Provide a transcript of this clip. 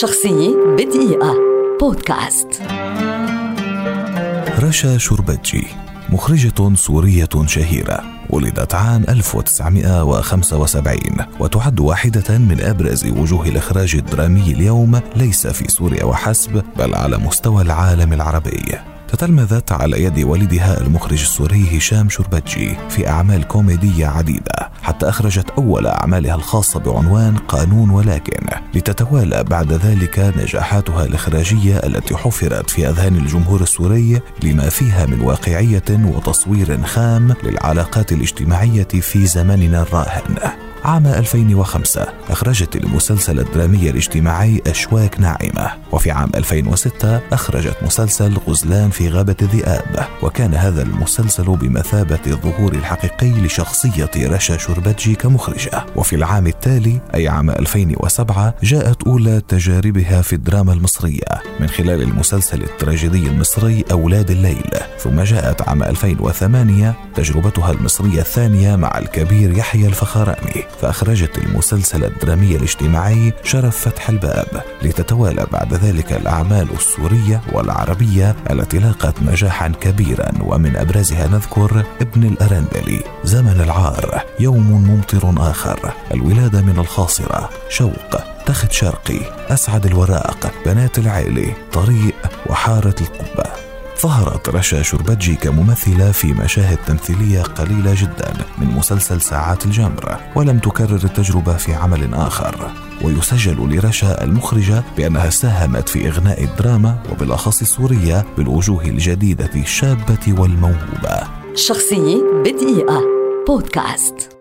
شخصية بدقيقة. بودكاست. رشا شربتجي مخرجة سورية شهيرة ولدت عام 1975 وتعد واحدة من أبرز وجوه الإخراج الدرامي اليوم ليس في سوريا وحسب بل على مستوى العالم العربي. تتلمذت على يد والدها المخرج السوري هشام شربتجي في أعمال كوميدية عديدة حتى أخرجت أول أعمالها الخاصة بعنوان قانون ولكن لتتوالى بعد ذلك نجاحاتها الإخراجية التي حفرت في أذهان الجمهور السوري لما فيها من واقعية وتصوير خام للعلاقات الاجتماعية في زماننا الراهن. عام 2005 أخرجت المسلسل الدرامي الاجتماعي أشواك ناعمة. وفي عام 2006 أخرجت مسلسل غزلان في غابة الذئاب. وكان هذا المسلسل بمثابة الظهور الحقيقي لشخصية رشا شربتجي كمخرجة. وفي العام التالي أي عام 2007 جاءت أولى تجاربها في الدراما المصرية. من خلال المسلسل التراجيدي المصري أولاد الليل. ثم جاءت عام 2008 تجربتها المصرية الثانية مع الكبير يحيى الفخراني فأخرجت المسلسل الدرامي الاجتماعي شرف فتح الباب لتتوالى بعد ذلك الأعمال السورية والعربية التي لاقت نجاحا كبيرا ومن أبرزها نذكر ابن الأرندلي زمن العار يوم ممطر آخر الولادة من الخاصرة شوق تخت شرقي أسعد الوراق بنات العيلة طريق وحارة القبة. ظهرت رشا شربتجي كممثلة في مشاهد تمثيلية قليلة جدا من مسلسل ساعات الجمر ولم تكرر التجربة في عمل آخر. ويسجل لرشا المخرجة بأنها ساهمت في إغناء الدراما وبالأخص السورية بالوجوه الجديدة الشابة والموهوبة. شخصية بدقيقة. بودكاست.